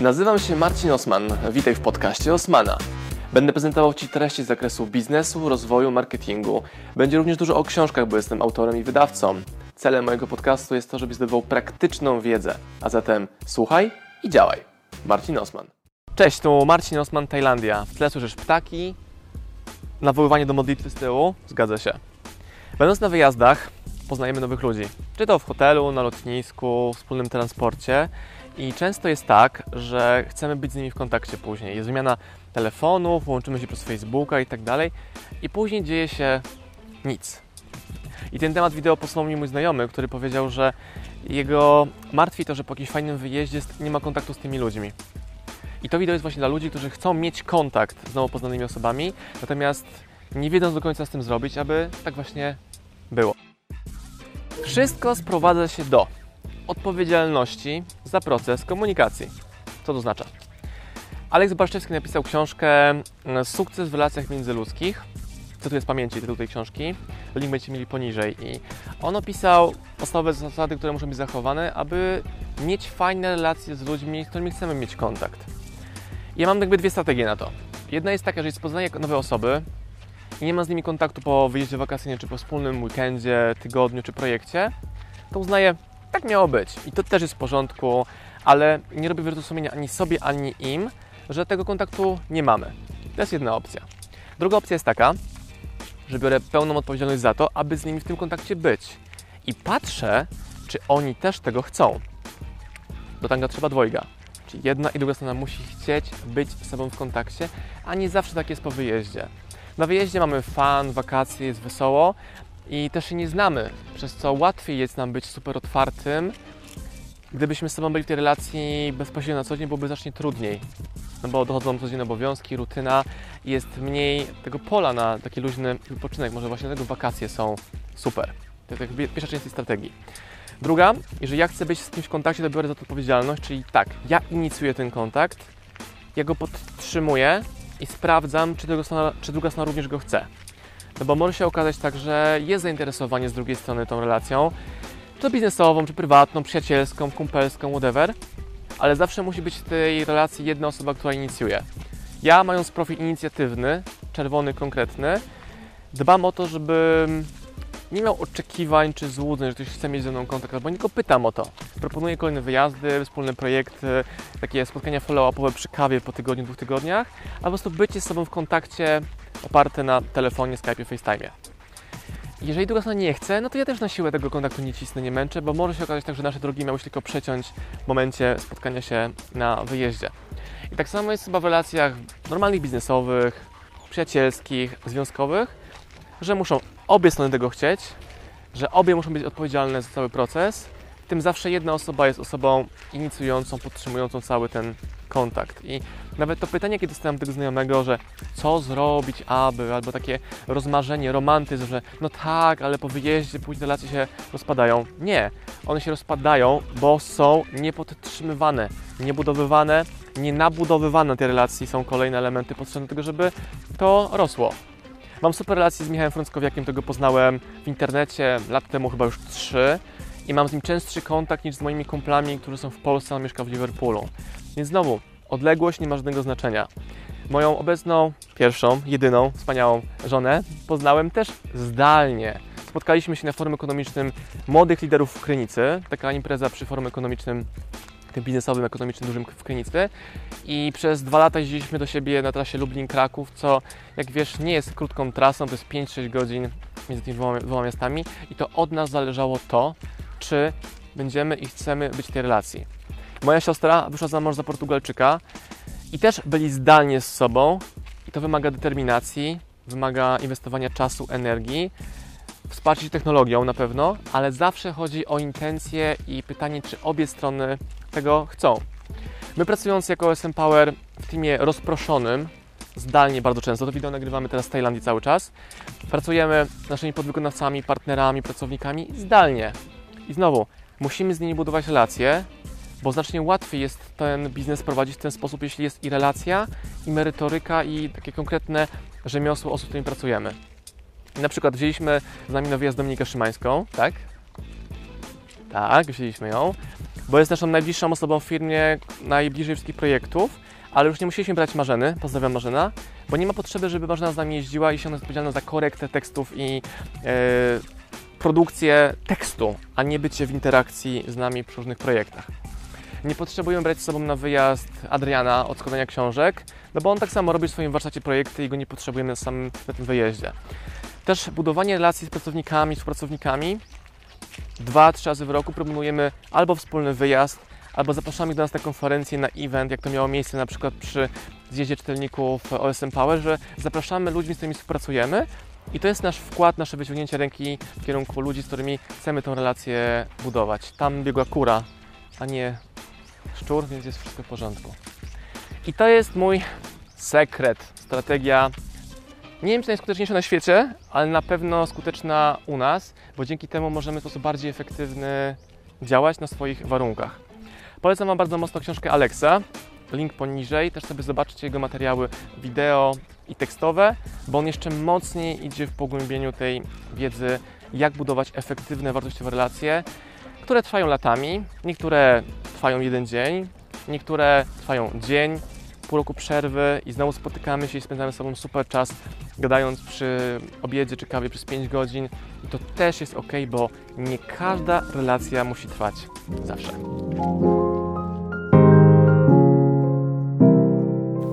Nazywam się Marcin Osman. Witaj w podcaście Osmana. Będę prezentował Ci treści z zakresu biznesu, rozwoju, marketingu. Będzie również dużo o książkach, bo jestem autorem i wydawcą. Celem mojego podcastu jest to, żebyś zdobywał praktyczną wiedzę. A zatem słuchaj i działaj. Marcin Osman. Cześć, tu Marcin Osman, Tajlandia. W tle słyszysz ptaki, nawoływanie do modlitwy z tyłu. Zgadza się. Będąc na wyjazdach, poznajemy nowych ludzi. Czy to w hotelu, na lotnisku, w wspólnym transporcie. I często jest tak, że chcemy być z nimi w kontakcie później. Jest wymiana telefonów, łączymy się przez Facebooka i tak dalej. I później dzieje się nic. I ten temat wideo posłał mi mój znajomy, który powiedział, że jego martwi to, że po jakimś fajnym wyjeździe nie ma kontaktu z tymi ludźmi. I to wideo jest właśnie dla ludzi, którzy chcą mieć kontakt z nowo poznanymi osobami, natomiast nie wiedzą do końca z tym zrobić, aby tak właśnie było. Wszystko sprowadza się do odpowiedzialności za proces komunikacji. Co to oznacza? Aleks Barszczewski napisał książkę mm, Sukces w relacjach międzyludzkich. Co tu jest pamięci tytuł tej książki? Link będziecie mieli poniżej. I on opisał podstawowe zasady, które muszą być zachowane, aby mieć fajne relacje z ludźmi, z którymi chcemy mieć kontakt. Ja mam jakby dwie strategie na to. Jedna jest taka, że jest poznaję nowe osoby i nie mam z nimi kontaktu po wyjeździe wakacyjnym, czy po wspólnym weekendzie, tygodniu, czy projekcie, to uznaję, tak miało być. I to też jest w porządku, ale nie robię wyrzutu sumienia ani sobie, ani im, że tego kontaktu nie mamy. To jest jedna opcja. Druga opcja jest taka, że biorę pełną odpowiedzialność za to, aby z nimi w tym kontakcie być. I patrzę, czy oni też tego chcą. Do tanga trzeba dwojga. Czyli jedna i druga strona musi chcieć być z sobą w kontakcie, a nie zawsze tak jest po wyjeździe. Na wyjeździe mamy fan, wakacje, jest wesoło i też się nie znamy, przez co łatwiej jest nam być super otwartym. Gdybyśmy z sobą byli w tej relacji bezpośrednio na co dzień, byłoby znacznie trudniej. No bo dochodzą codzienne obowiązki, rutyna jest mniej tego pola na taki luźny wypoczynek. Może właśnie dlatego wakacje są super. To jest pierwsza część tej strategii. Druga, jeżeli ja chcę być z kimś w kontakcie, to biorę za to odpowiedzialność, czyli tak, ja inicjuję ten kontakt, ja go podtrzymuję i sprawdzam, czy, strona, czy druga strona również go chce. No bo może się okazać tak, że jest zainteresowanie z drugiej strony tą relacją, czy biznesową, czy prywatną, przyjacielską, kumpelską, whatever, ale zawsze musi być w tej relacji jedna osoba, która inicjuje. Ja, mając profil inicjatywny, czerwony, konkretny, dbam o to, żeby nie miał oczekiwań czy złudzeń, że ktoś chce mieć ze mną kontakt, albo nie go pytam o to. Proponuję kolejne wyjazdy, wspólne projekty, takie spotkania follow-upowe przy kawie po tygodniu, dwóch tygodniach, a po prostu bycie z sobą w kontakcie oparte na telefonie, Skype, FaceTime. Jeżeli druga strona nie chce, no to ja też na siłę tego kontaktu nie cisnę, nie męczę, bo może się okazać tak, że nasze drogi miały się tylko przeciąć w momencie spotkania się na wyjeździe. I tak samo jest chyba w relacjach normalnych biznesowych, przyjacielskich, związkowych, że muszą obie strony tego chcieć, że obie muszą być odpowiedzialne za cały proces, tym zawsze jedna osoba jest osobą inicjującą, podtrzymującą cały ten kontakt. I nawet to pytanie, kiedy dostałem tego znajomego, że co zrobić, aby, albo takie rozmarzenie, romantyzm, że no tak, ale po wyjeździe później relacje się rozpadają. Nie, one się rozpadają, bo są niepodtrzymywane, niebudowywane, nienabudowywane te relacje są kolejne elementy potrzebne do tego, żeby to rosło. Mam super relacje z Michałem Frąckowiakiem, tego poznałem w internecie lat temu, chyba już trzy i mam z nim częstszy kontakt niż z moimi kumplami, którzy są w Polsce, a on mieszka w Liverpoolu. Więc znowu, odległość nie ma żadnego znaczenia. Moją obecną, pierwszą, jedyną, wspaniałą żonę poznałem też zdalnie. Spotkaliśmy się na forum ekonomicznym Młodych Liderów w Krynicy, taka impreza przy forum ekonomicznym tym biznesowym, ekonomicznym dużym w Krynicy i przez dwa lata jeździliśmy do siebie na trasie Lublin-Kraków, co jak wiesz nie jest krótką trasą, to jest 5-6 godzin między tymi dwoma, dwoma miastami i to od nas zależało to, czy będziemy i chcemy być w tej relacji. Moja siostra wyszła za mąż za Portugalczyka i też byli zdalnie z sobą i to wymaga determinacji, wymaga inwestowania czasu, energii, wsparcia się technologią na pewno, ale zawsze chodzi o intencje i pytanie, czy obie strony tego chcą. My pracując jako SM Power w teamie rozproszonym, zdalnie bardzo często, to wideo nagrywamy teraz w Tajlandii cały czas, pracujemy z naszymi podwykonawcami, partnerami, pracownikami zdalnie. I znowu, musimy z nimi budować relacje, bo znacznie łatwiej jest ten biznes prowadzić w ten sposób, jeśli jest i relacja, i merytoryka, i takie konkretne rzemiosło osób, z którymi pracujemy. Na przykład wzięliśmy z nami na wyjazd Dominikę Szymańską, tak? Tak, wzięliśmy ją. bo jest naszą najbliższą osobą w firmie, najbliżej wszystkich projektów, ale już nie musieliśmy brać Marzeny, pozdrawiam Marzena, bo nie ma potrzeby, żeby Marzena z nami jeździła i się ona jest odpowiedzialna za korektę tekstów i e, produkcję tekstu, a nie bycie w interakcji z nami przy różnych projektach. Nie potrzebujemy brać z sobą na wyjazd Adriana od składania książek, no bo on tak samo robi w swoim warsztacie projekty i go nie potrzebujemy na samym na tym wyjeździe. Też budowanie relacji z pracownikami, z pracownikami. Dwa, trzy razy w roku proponujemy albo wspólny wyjazd, albo zapraszamy do nas na konferencję, na event, jak to miało miejsce na przykład przy zjeździe czytelników OSM Power, że zapraszamy ludzi, z którymi współpracujemy i to jest nasz wkład, nasze wyciągnięcie ręki w kierunku ludzi, z którymi chcemy tę relację budować. Tam biegła kura, a nie szczur, więc jest wszystko w porządku. I to jest mój sekret, strategia. Nie wiem, czy najskuteczniejsza na świecie, ale na pewno skuteczna u nas, bo dzięki temu możemy w sposób bardziej efektywny działać na swoich warunkach. Polecam Wam bardzo mocno książkę Alexa, link poniżej, też sobie zobaczcie jego materiały wideo i tekstowe, bo on jeszcze mocniej idzie w pogłębieniu tej wiedzy, jak budować efektywne, wartościowe relacje, które trwają latami, niektóre trwają jeden dzień, niektóre trwają dzień, pół roku przerwy i znowu spotykamy się i spędzamy z sobą super czas, gadając przy obiedzie czy kawie przez 5 godzin. I to też jest ok, bo nie każda relacja musi trwać zawsze.